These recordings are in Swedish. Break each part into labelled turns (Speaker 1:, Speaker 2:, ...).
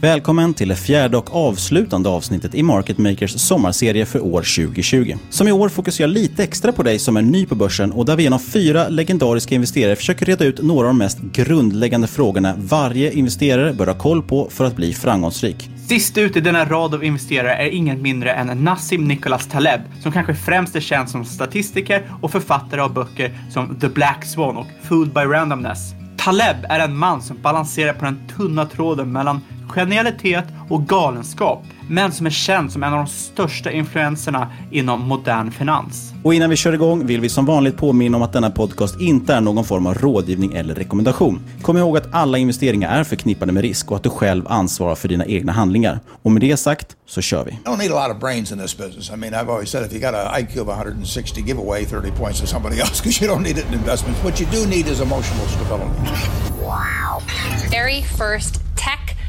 Speaker 1: Välkommen till det fjärde och avslutande avsnittet i Market Makers sommarserie för år 2020. Som i år fokuserar lite extra på dig som är ny på börsen och där vi genom fyra legendariska investerare försöker reda ut några av de mest grundläggande frågorna varje investerare bör ha koll på för att bli framgångsrik.
Speaker 2: Sist ut i denna rad av investerare är ingen mindre än Nassim Nicholas Taleb, som kanske främst är känd som statistiker och författare av böcker som The Black Swan och Food by Randomness. Taleb är en man som balanserar på den tunna tråden mellan genialitet och galenskap, men som är känd som en av de största influenserna inom modern finans.
Speaker 1: Och innan vi kör igång vill vi som vanligt påminna om att denna podcast inte är någon form av rådgivning eller rekommendation. Kom ihåg att alla investeringar är förknippade med risk och att du själv ansvarar för dina egna handlingar. Och med det sagt så kör vi.
Speaker 3: You don't need a lot of brains in this business. I mean, I've always said if you got an IQ of 160, give away 30 points to somebody else because you don't need it in investments. What you do need is emotional stability.
Speaker 4: very first tech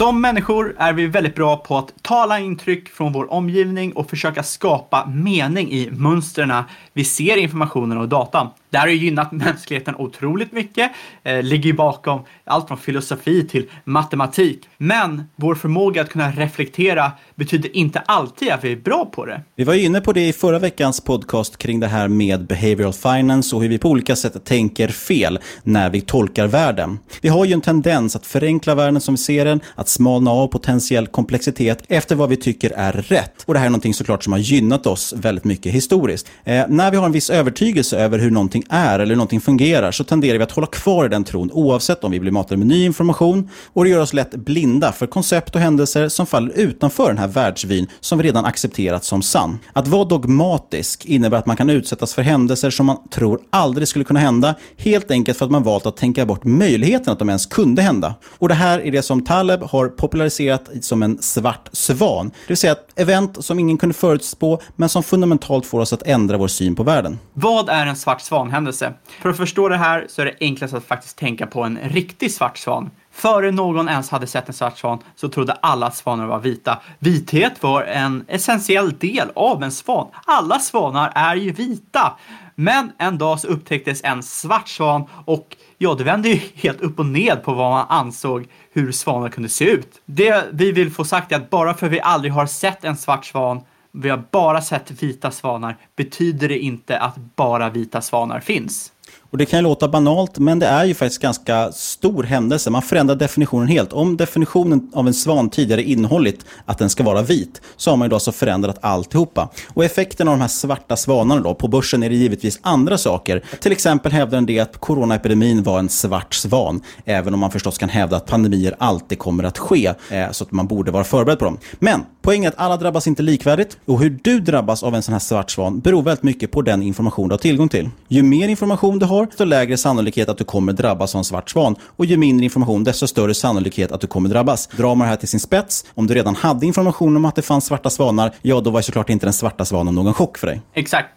Speaker 2: Som människor är vi väldigt bra på att tala intryck från vår omgivning och försöka skapa mening i mönstren vi ser i informationen och datan. Det här har gynnat mänskligheten otroligt mycket, eh, ligger bakom allt från filosofi till matematik. Men vår förmåga att kunna reflektera betyder inte alltid att vi är bra på det.
Speaker 1: Vi var inne på det i förra veckans podcast kring det här med behavioral finance och hur vi på olika sätt tänker fel när vi tolkar världen. Vi har ju en tendens att förenkla världen som vi ser den, att smalna av potentiell komplexitet efter vad vi tycker är rätt. Och det här är någonting såklart som har gynnat oss väldigt mycket historiskt. Eh, när vi har en viss övertygelse över hur någonting är eller hur någonting fungerar så tenderar vi att hålla kvar i den tron oavsett om vi blir matade med ny information och det gör oss lätt blinda för koncept och händelser som faller utanför den här världsvyn som vi redan accepterat som sann. Att vara dogmatisk innebär att man kan utsättas för händelser som man tror aldrig skulle kunna hända helt enkelt för att man valt att tänka bort möjligheten att de ens kunde hända. Och det här är det som Taleb har populariserat som en svart svan. Det vill säga ett event som ingen kunde förutspå men som fundamentalt får oss att ändra vår syn på världen.
Speaker 2: Vad är en svart svan? Svanhändelse. För att förstå det här så är det enklast att faktiskt tänka på en riktig svart svan. Före någon ens hade sett en svart svan så trodde alla att svanar var vita. Vithet var en essentiell del av en svan. Alla svanar är ju vita. Men en dag så upptäcktes en svart svan och ja, det vände ju helt upp och ned på vad man ansåg hur svanar kunde se ut. Det vi vill få sagt är att bara för vi aldrig har sett en svart svan vi har bara sett vita svanar betyder det inte att bara vita svanar finns.
Speaker 1: Och Det kan ju låta banalt, men det är ju faktiskt ganska stor händelse. Man förändrar definitionen helt. Om definitionen av en svan tidigare innehållit att den ska vara vit, så har man ju då alltså förändrat alltihopa. Och effekten av de här svarta svanarna då, på börsen är det givetvis andra saker. Till exempel hävdar en det att coronaepidemin var en svart svan, även om man förstås kan hävda att pandemier alltid kommer att ske, eh, så att man borde vara förberedd på dem. Men poängen är att alla drabbas inte likvärdigt, och hur du drabbas av en sån här svart svan beror väldigt mycket på den information du har tillgång till. Ju mer information du har, desto lägre sannolikhet att du kommer drabbas av en svart svan. Och ju mindre information, desto större sannolikhet att du kommer drabbas. Drar man det här till sin spets, om du redan hade information om att det fanns svarta svanar, ja då var såklart inte den svarta svanen någon chock för dig.
Speaker 2: Exakt.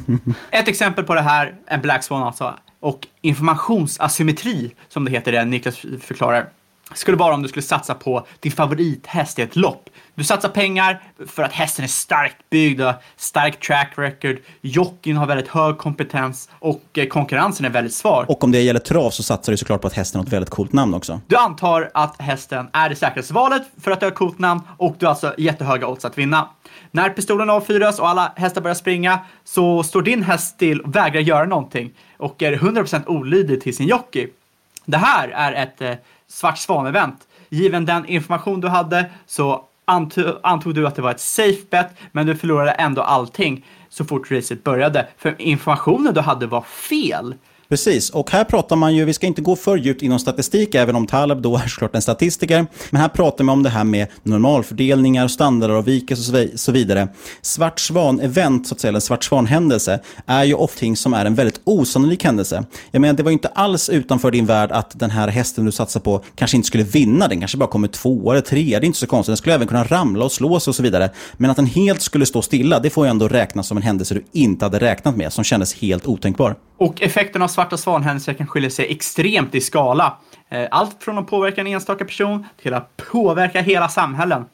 Speaker 2: Ett exempel på det här, en Black Swan alltså, och informationsasymmetri, som det heter det Niklas förklarar, skulle vara om du skulle satsa på din favorithäst i ett lopp. Du satsar pengar för att hästen är starkt byggd och stark track record. Jockeyn har väldigt hög kompetens och eh, konkurrensen är väldigt svag.
Speaker 1: Och om det gäller trav så satsar du såklart på att hästen har ett väldigt coolt namn också.
Speaker 2: Du antar att hästen är det säkraste valet för att du har ett coolt namn och du har alltså jättehöga odds att vinna. När pistolen avfyras och alla hästar börjar springa så står din häst still och vägrar göra någonting och är 100% olydig till sin jockey. Det här är ett eh, svart svan-event. Given den information du hade så antog du att det var ett safe bet, men du förlorade ändå allting så fort racet började. För informationen du hade var fel.
Speaker 1: Precis, och här pratar man ju, vi ska inte gå för djupt inom statistik, även om Taleb då är såklart en statistiker, men här pratar man om det här med normalfördelningar, standardavvikelser och så vidare. Svart svan-event, så att säga, eller svart svan-händelse, är ju ofta ting som är en väldigt osannolik händelse. Jag menar, det var ju inte alls utanför din värld att den här hästen du satsar på kanske inte skulle vinna, den kanske bara kommer två eller tre, det är inte så konstigt, den skulle även kunna ramla och slå sig och så vidare. Men att den helt skulle stå stilla, det får ju ändå räknas som en händelse du inte hade räknat med, som kändes helt otänkbar.
Speaker 2: Och effekten av svarta svanhändelser kan skilja sig extremt i skala. Eh, allt från att påverka en enstaka person till att påverka hela samhällen.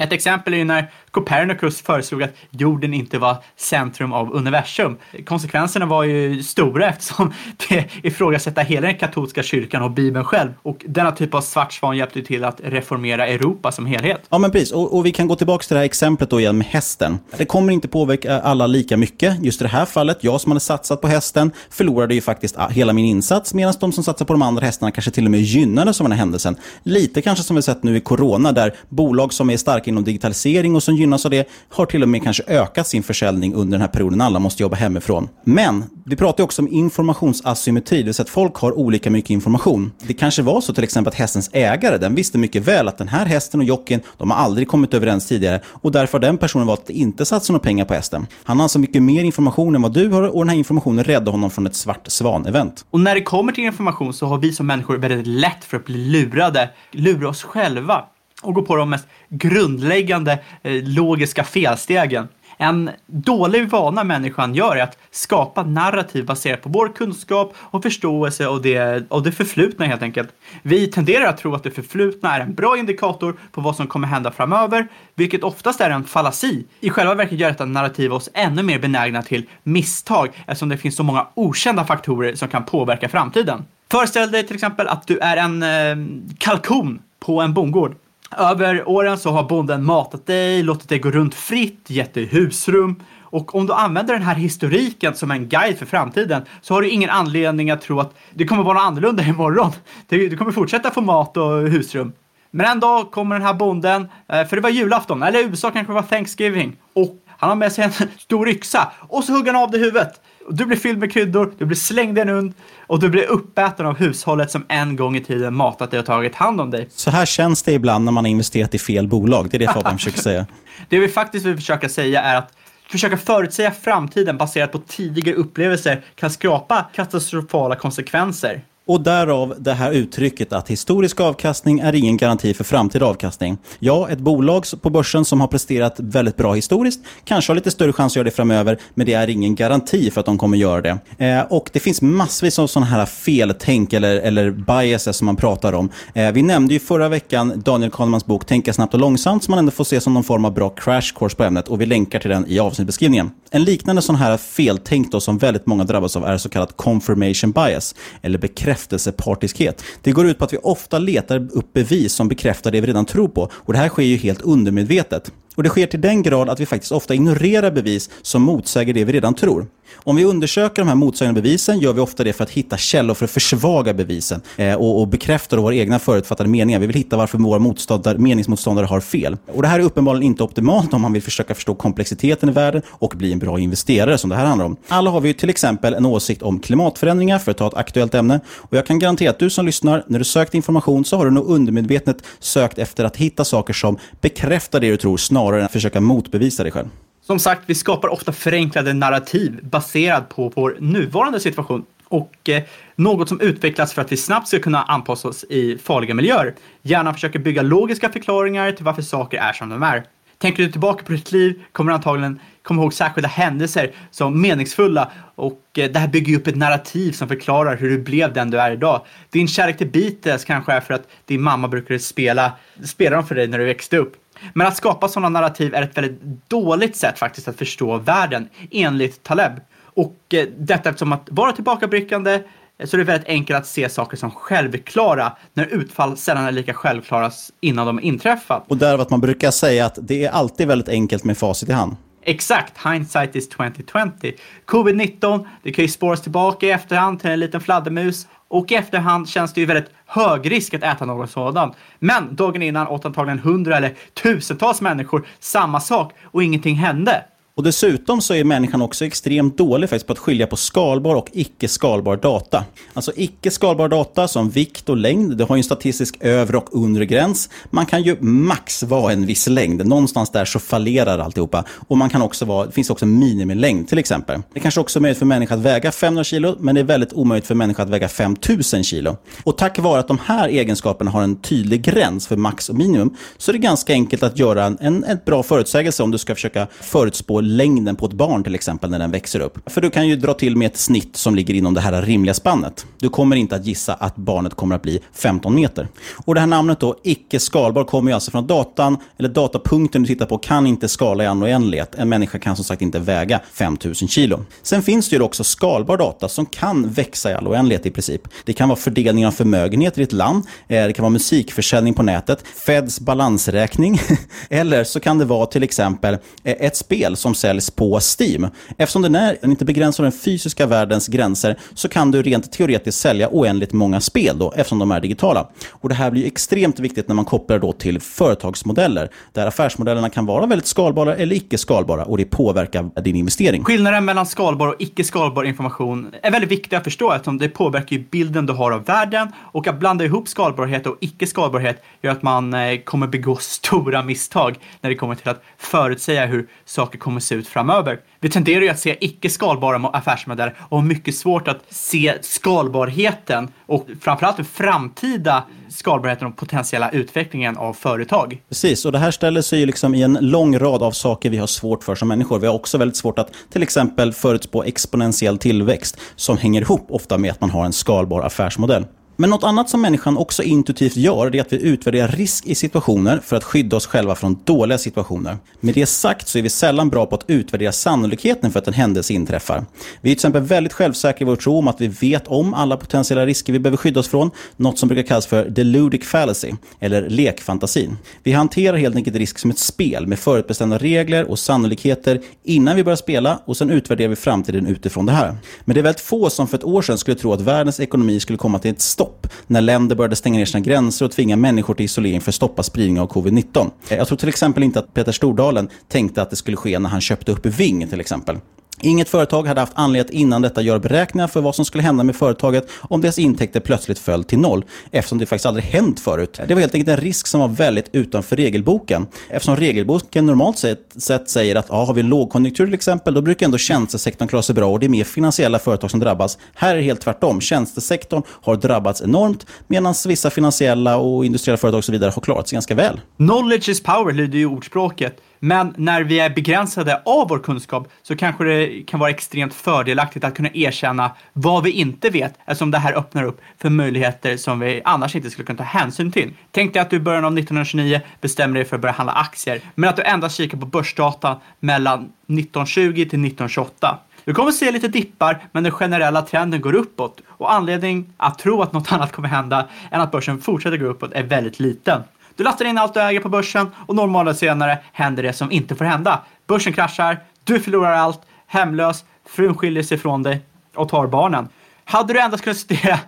Speaker 2: Ett exempel är ju när Copernicus föreslog att jorden inte var centrum av universum. Konsekvenserna var ju stora eftersom det ifrågasätter hela den katolska kyrkan och Bibeln själv. Och denna typ av svart svan hjälpte till att reformera Europa som helhet.
Speaker 1: Ja, men precis. Och, och, vi kan gå tillbaka till det här exemplet då igen med hästen. Det kommer inte påverka alla lika mycket. Just i det här fallet, jag som hade satsat på hästen förlorade ju faktiskt hela min insats, medan de som satsar på de andra hästarna kanske till och med gynnades av den här händelsen. Lite kanske som vi sett nu i corona, där bolag som är starka inom digitalisering och som gynnas av det har till och med kanske ökat sin försäljning under den här perioden. Alla måste jobba hemifrån. Men vi pratar också om informationsasymmetri, det vill säga att folk har olika mycket information. Det kanske var så till exempel att hästens ägare, den visste mycket väl att den här hästen och jocken, de har aldrig kommit överens tidigare och därför har den personen valt att inte satsa några pengar på hästen. Han har alltså mycket mer information än vad du har och den här informationen räddade honom från ett svart svan-event.
Speaker 2: Och när det kommer till information så har vi som människor väldigt lätt för att bli lurade, lura oss själva och går på de mest grundläggande eh, logiska felstegen. En dålig vana människan gör är att skapa narrativ baserat på vår kunskap och förståelse av det, av det förflutna helt enkelt. Vi tenderar att tro att det förflutna är en bra indikator på vad som kommer hända framöver, vilket oftast är en fallasi. I själva verket gör detta narrativ oss ännu mer benägna till misstag eftersom det finns så många okända faktorer som kan påverka framtiden. Föreställ dig till exempel att du är en eh, kalkon på en bondgård. Över åren så har bonden matat dig, låtit dig gå runt fritt, gett dig husrum. Och om du använder den här historiken som en guide för framtiden så har du ingen anledning att tro att det kommer vara något annorlunda imorgon. Du kommer fortsätta få mat och husrum. Men en dag kommer den här bonden, eh, för det var julafton, eller i USA kanske det var Thanksgiving, och han har med sig en stor yxa och så hugger han av dig huvudet. Du blir fylld med kryddor, du blir slängd i en und och du blir uppäten av hushållet som en gång i tiden matat dig och tagit hand om dig.
Speaker 1: Så här känns det ibland när man har investerat i fel bolag. Det är det Fabian försöker säga.
Speaker 2: Det vi faktiskt vill försöka säga är att försöka förutsäga framtiden baserat på tidigare upplevelser kan skapa katastrofala konsekvenser.
Speaker 1: Och därav det här uttrycket att historisk avkastning är ingen garanti för framtida avkastning. Ja, ett bolag på börsen som har presterat väldigt bra historiskt kanske har lite större chans att göra det framöver, men det är ingen garanti för att de kommer göra det. Eh, och det finns massvis av sådana här feltänk eller, eller biases som man pratar om. Eh, vi nämnde ju förra veckan Daniel Kahnemans bok Tänka snabbt och långsamt som man ändå får se som någon form av bra crash course på ämnet och vi länkar till den i avsnittbeskrivningen. En liknande sån här feltänk då som väldigt många drabbas av är så kallat confirmation bias, eller bekräftelse bekräftelsepartiskhet. Det går ut på att vi ofta letar upp bevis som bekräftar det vi redan tror på och det här sker ju helt undermedvetet. Och det sker till den grad att vi faktiskt ofta ignorerar bevis som motsäger det vi redan tror. Om vi undersöker de här motsägande bevisen gör vi ofta det för att hitta källor för att försvaga bevisen eh, och, och bekräfta våra egna förutfattade meningar. Vi vill hitta varför våra motståndare, meningsmotståndare har fel. Och Det här är uppenbarligen inte optimalt om man vill försöka förstå komplexiteten i världen och bli en bra investerare som det här handlar om. Alla har vi till exempel en åsikt om klimatförändringar för att ta ett aktuellt ämne. Och Jag kan garantera att du som lyssnar, när du sökt information så har du nog undermedvetet sökt efter att hitta saker som bekräftar det du tror snarare än att försöka motbevisa dig själv.
Speaker 2: Som sagt, vi skapar ofta förenklade narrativ baserat på vår nuvarande situation och eh, något som utvecklas för att vi snabbt ska kunna anpassa oss i farliga miljöer. Gärna försöker bygga logiska förklaringar till varför saker är som de är. Tänker du tillbaka på ditt liv kommer du antagligen komma ihåg särskilda händelser som meningsfulla och eh, det här bygger upp ett narrativ som förklarar hur du blev den du är idag. Din kärlek till Beatles kanske är för att din mamma brukade spela, spela dem för dig när du växte upp. Men att skapa sådana narrativ är ett väldigt dåligt sätt faktiskt att förstå världen, enligt Taleb. Och eh, detta eftersom att vara tillbakablickande eh, så är det väldigt enkelt att se saker som självklara när utfall sällan är lika självklara innan de inträffat.
Speaker 1: Och därav att man brukar säga att det är alltid väldigt enkelt med facit i hand.
Speaker 2: Exakt, hindsight is 2020. Covid-19, det kan ju spåras tillbaka i efterhand till en liten fladdermus och i efterhand känns det ju väldigt hög risk att äta något sådant. Men dagen innan åt antagligen hundra eller tusentals människor samma sak och ingenting hände.
Speaker 1: Och dessutom så är människan också extremt dålig faktiskt på att skilja på skalbar och icke skalbar data. Alltså icke skalbar data som vikt och längd, det har ju en statistisk övre och undre gräns. Man kan ju max vara en viss längd, någonstans där så fallerar alltihopa. Och man kan också vara, det finns också minimilängd till exempel. Det kanske också är möjligt för människan att väga 500 kilo, men det är väldigt omöjligt för människan att väga 5000 kilo. Och tack vare att de här egenskaperna har en tydlig gräns för max och minimum, så är det ganska enkelt att göra en, en, en bra förutsägelse om du ska försöka förutspå längden på ett barn till exempel när den växer upp. För du kan ju dra till med ett snitt som ligger inom det här rimliga spannet. Du kommer inte att gissa att barnet kommer att bli 15 meter. Och det här namnet då, icke skalbar, kommer ju alltså från datan, eller datapunkten du tittar på kan inte skala i all oändlighet. En människa kan som sagt inte väga 5000 kilo. Sen finns det ju också skalbar data som kan växa i all oändlighet i princip. Det kan vara fördelning av förmögenheter i ett land, eh, det kan vara musikförsäljning på nätet, Feds balansräkning, eller så kan det vara till exempel eh, ett spel som som säljs på Steam. Eftersom den är inte begränsar den fysiska världens gränser så kan du rent teoretiskt sälja oändligt många spel då, eftersom de är digitala. Och Det här blir extremt viktigt när man kopplar då till företagsmodeller, där affärsmodellerna kan vara väldigt skalbara eller icke skalbara och det påverkar din investering.
Speaker 2: Skillnaden mellan skalbar och icke skalbar information är väldigt viktig att förstå eftersom det påverkar ju bilden du har av världen och att blanda ihop skalbarhet och icke skalbarhet gör att man eh, kommer begå stora misstag när det kommer till att förutsäga hur saker kommer se ut framöver. Vi tenderar ju att se icke skalbara affärsmodeller och har mycket svårt att se skalbarheten och framförallt den framtida skalbarheten och potentiella utvecklingen av företag.
Speaker 1: Precis, och det här ställer sig ju liksom i en lång rad av saker vi har svårt för som människor. Vi har också väldigt svårt att till exempel förutspå exponentiell tillväxt som hänger ihop ofta med att man har en skalbar affärsmodell. Men något annat som människan också intuitivt gör, är att vi utvärderar risk i situationer för att skydda oss själva från dåliga situationer. Med det sagt så är vi sällan bra på att utvärdera sannolikheten för att en händelse inträffar. Vi är till exempel väldigt självsäkra i vår tro om att vi vet om alla potentiella risker vi behöver skydda oss från, något som brukar kallas för deludic fallacy, eller lekfantasin. Vi hanterar helt enkelt risk som ett spel med förutbestämda regler och sannolikheter innan vi börjar spela och sen utvärderar vi framtiden utifrån det här. Men det är väldigt få som för ett år sedan skulle tro att världens ekonomi skulle komma till ett stopp stopp när länder började stänga ner sina gränser och tvinga människor till isolering för att stoppa spridningen av covid-19. Jag tror till exempel inte att Peter Stordalen tänkte att det skulle ske när han köpte upp Ving till exempel. Inget företag hade haft anledning att innan detta göra beräkningar för vad som skulle hända med företaget om deras intäkter plötsligt föll till noll, eftersom det faktiskt aldrig hänt förut. Det var helt enkelt en risk som var väldigt utanför regelboken. Eftersom regelboken normalt sett säger att ja, har vi en lågkonjunktur till exempel, då brukar ändå tjänstesektorn klara sig bra och det är mer finansiella företag som drabbas. Här är det helt tvärtom. Tjänstesektorn har drabbats enormt, medan vissa finansiella och industriella företag och så vidare har klarat sig ganska väl.
Speaker 2: Knowledge is power lyder ju ordspråket. Men när vi är begränsade av vår kunskap så kanske det kan vara extremt fördelaktigt att kunna erkänna vad vi inte vet eftersom det här öppnar upp för möjligheter som vi annars inte skulle kunna ta hänsyn till. Tänk dig att du i början av 1929 bestämmer dig för att börja handla aktier, men att du endast kikar på börsdata mellan 1920 till 1928. Du kommer se lite dippar, men den generella trenden går uppåt och anledning att tro att något annat kommer hända än att börsen fortsätter gå uppåt är väldigt liten. Du lastar in allt du äger på börsen och några månader senare händer det som inte får hända. Börsen kraschar, du förlorar allt, hemlös, frun skiljer sig från dig och tar barnen. Hade du endast kunnat studera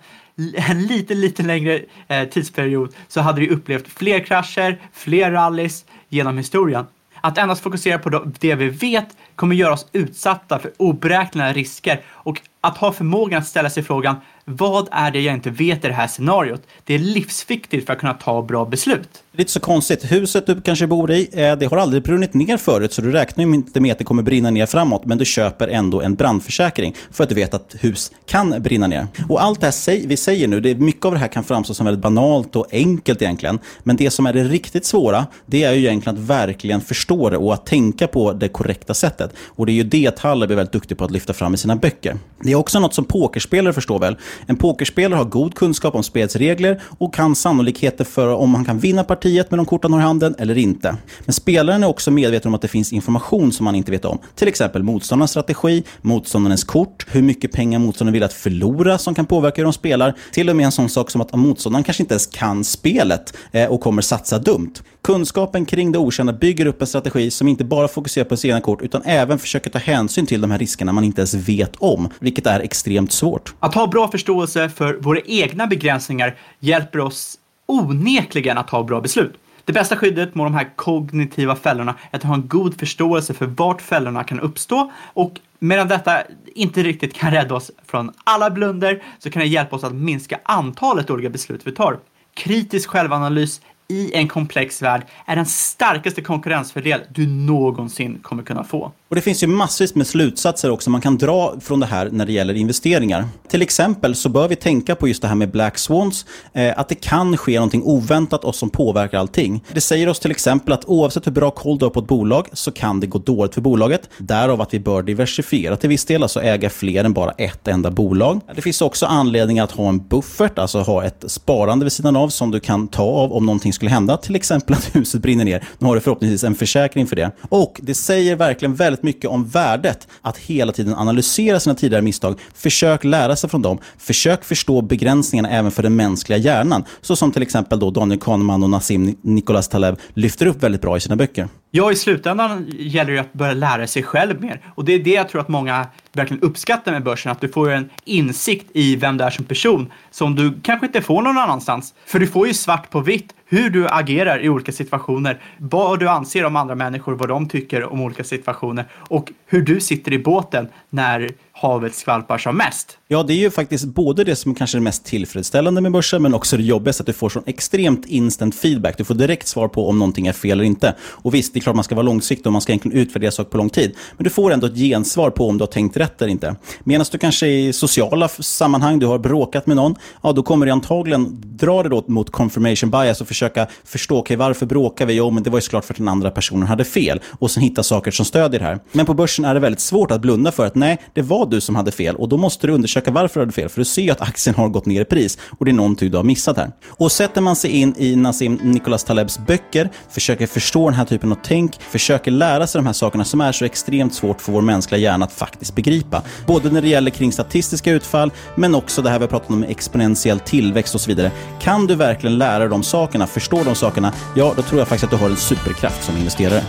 Speaker 2: en lite, lite längre eh, tidsperiod så hade du upplevt fler krascher, fler rallys genom historien. Att endast fokusera på det vi vet kommer göra oss utsatta för oberäkneliga risker och att ha förmågan att ställa sig frågan vad är det jag inte vet i det här scenariot? Det är livsviktigt för att kunna ta bra beslut.
Speaker 1: Det är inte så konstigt. Huset du kanske bor i, eh, det har aldrig brunnit ner förut, så du räknar ju inte med att det kommer brinna ner framåt, men du köper ändå en brandförsäkring för att du vet att hus kan brinna ner. Och allt det här vi säger nu, det, mycket av det här kan framstå som väldigt banalt och enkelt egentligen, men det som är det riktigt svåra, det är ju egentligen att verkligen förstå det och att tänka på det korrekta sättet. Och det är ju det Taleb blir väldigt duktig på att lyfta fram i sina böcker. Det är också något som pokerspelare förstår väl. En pokerspelare har god kunskap om spelets regler och kan sannolikheter för om han kan vinna partiet med de kort han har i handen eller inte. Men spelaren är också medveten om att det finns information som man inte vet om. Till exempel motståndarens strategi, motståndarens kort, hur mycket pengar motståndaren vill att förlora som kan påverka hur de spelar. Till och med en sån sak som att motståndaren kanske inte ens kan spelet eh, och kommer satsa dumt. Kunskapen kring det okända bygger upp en strategi som inte bara fokuserar på sina kort utan även försöker ta hänsyn till de här riskerna man inte ens vet om, vilket är extremt svårt.
Speaker 2: Att ha bra förståelse för våra egna begränsningar hjälper oss onekligen att ta bra beslut. Det bästa skyddet mot de här kognitiva fällorna är att ha en god förståelse för vart fällorna kan uppstå och medan detta inte riktigt kan rädda oss från alla blunder så kan det hjälpa oss att minska antalet olika beslut vi tar. Kritisk självanalys i en komplex värld är den starkaste konkurrensfördel du någonsin kommer kunna få.
Speaker 1: Och Det finns ju massvis med slutsatser också man kan dra från det här när det gäller investeringar. Till exempel så bör vi tänka på just det här med Black Swans, eh, att det kan ske någonting oväntat och som påverkar allting. Det säger oss till exempel att oavsett hur bra koll du har på ett bolag så kan det gå dåligt för bolaget. Därav att vi bör diversifiera till viss del, alltså äga fler än bara ett enda bolag. Det finns också anledning att ha en buffert, alltså ha ett sparande vid sidan av som du kan ta av om någonting skulle hända, till exempel att huset brinner ner. Nu har du förhoppningsvis en försäkring för det. Och det säger verkligen väldigt mycket om värdet att hela tiden analysera sina tidigare misstag. Försök lära sig från dem. Försök förstå begränsningarna även för den mänskliga hjärnan. Så som till exempel då Daniel Kahneman och Nassim Nicholas Taleb lyfter upp väldigt bra i sina böcker.
Speaker 2: Ja, i slutändan gäller det att börja lära sig själv mer. Och det är det jag tror att många verkligen uppskattar med börsen, att du får en insikt i vem du är som person som du kanske inte får någon annanstans. För du får ju svart på vitt hur du agerar i olika situationer, vad du anser om andra människor, vad de tycker om olika situationer och hur du sitter i båten när havet skvalpar som mest.
Speaker 1: Ja, det är ju faktiskt både det som kanske är mest tillfredsställande med börsen, men också det jobbigaste att du får sån extremt instant feedback. Du får direkt svar på om någonting är fel eller inte. Och visst, det är klart man ska vara långsiktig och man ska egentligen utvärdera saker på lång tid. Men du får ändå ett gensvar på om du har tänkt rätt eller inte. Medan du kanske i sociala sammanhang, du har bråkat med någon, ja då kommer du antagligen dra det då mot confirmation bias och försöka förstå, okej okay, varför bråkar vi? Jo, men det var ju såklart för att den andra personen hade fel. Och sen hitta saker som stödjer det här. Men på börsen är det väldigt svårt att blunda för att nej, det var var du som hade fel och då måste du undersöka varför du hade fel. För du ser ju att aktien har gått ner i pris och det är någonting du har missat här. Och sätter man sig in i Nassim Nicholas Talebs böcker, försöker förstå den här typen av tänk, försöker lära sig de här sakerna som är så extremt svårt för vår mänskliga hjärna att faktiskt begripa. Både när det gäller kring statistiska utfall, men också det här vi har pratat om exponentiell tillväxt och så vidare. Kan du verkligen lära dig de sakerna, förstå de sakerna, ja, då tror jag faktiskt att du har en superkraft som investerare.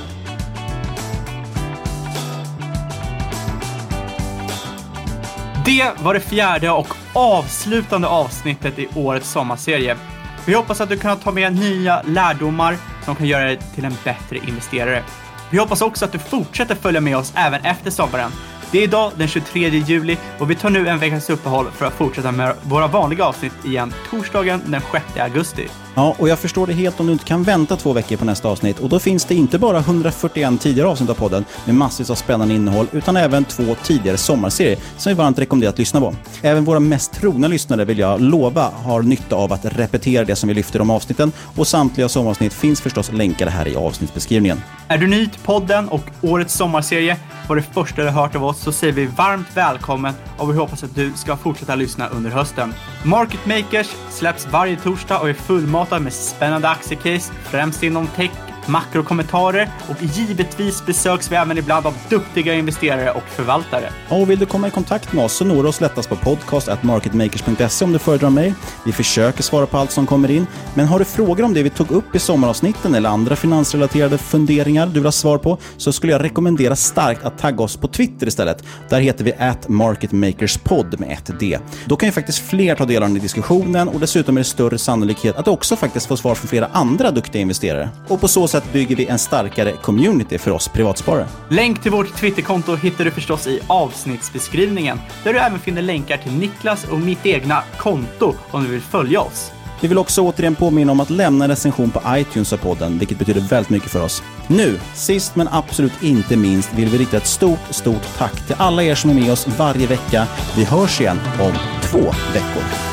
Speaker 2: Det var det fjärde och avslutande avsnittet i årets sommarserie. Vi hoppas att du kan ta med nya lärdomar som kan göra dig till en bättre investerare. Vi hoppas också att du fortsätter följa med oss även efter sommaren. Det är idag den 23 juli och vi tar nu en veckas uppehåll för att fortsätta med våra vanliga avsnitt igen torsdagen den 6 augusti.
Speaker 1: Ja, och jag förstår det helt om du inte kan vänta två veckor på nästa avsnitt. Och då finns det inte bara 141 tidigare avsnitt av podden med massvis av spännande innehåll, utan även två tidigare sommarserier som vi varmt rekommenderar att lyssna på. Även våra mest trogna lyssnare vill jag lova har nytta av att repetera det som vi lyfter om avsnitten och samtliga sommaravsnitt finns förstås länkade här i avsnittsbeskrivningen.
Speaker 2: Är du ny till podden och årets sommarserie var det första du hört av oss så säger vi varmt välkommen och vi hoppas att du ska fortsätta lyssna under hösten. Market Makers släpps varje torsdag och är fullmatad med spännande aktiecase, främst inom tech, makrokommentarer och givetvis besöks vi även ibland av duktiga investerare och förvaltare.
Speaker 1: Och vill du komma i kontakt med oss så når du oss lättast på podcast.marketmakers.se om du föredrar mig. Vi försöker svara på allt som kommer in, men har du frågor om det vi tog upp i sommaravsnitten eller andra finansrelaterade funderingar du vill ha svar på så skulle jag rekommendera starkt att tagga oss på Twitter istället. Där heter vi at marketmakerspod med ett D. Då kan ju faktiskt fler ta del av den i diskussionen och dessutom är det större sannolikhet att du också faktiskt får svar från flera andra duktiga investerare. Och på så sätt bygger vi en starkare community för oss privatsparare.
Speaker 2: Länk till vårt Twitterkonto hittar du förstås i avsnittsbeskrivningen, där du även finner länkar till Niklas och mitt egna konto om du vill följa oss.
Speaker 1: Vi vill också återigen påminna om att lämna en recension på iTunes av podden, vilket betyder väldigt mycket för oss. Nu, sist men absolut inte minst, vill vi rikta ett stort, stort tack till alla er som är med oss varje vecka. Vi hörs igen om två veckor.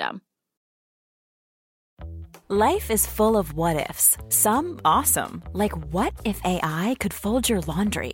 Speaker 5: Life is full of what ifs. Some awesome, like what if AI could fold your laundry?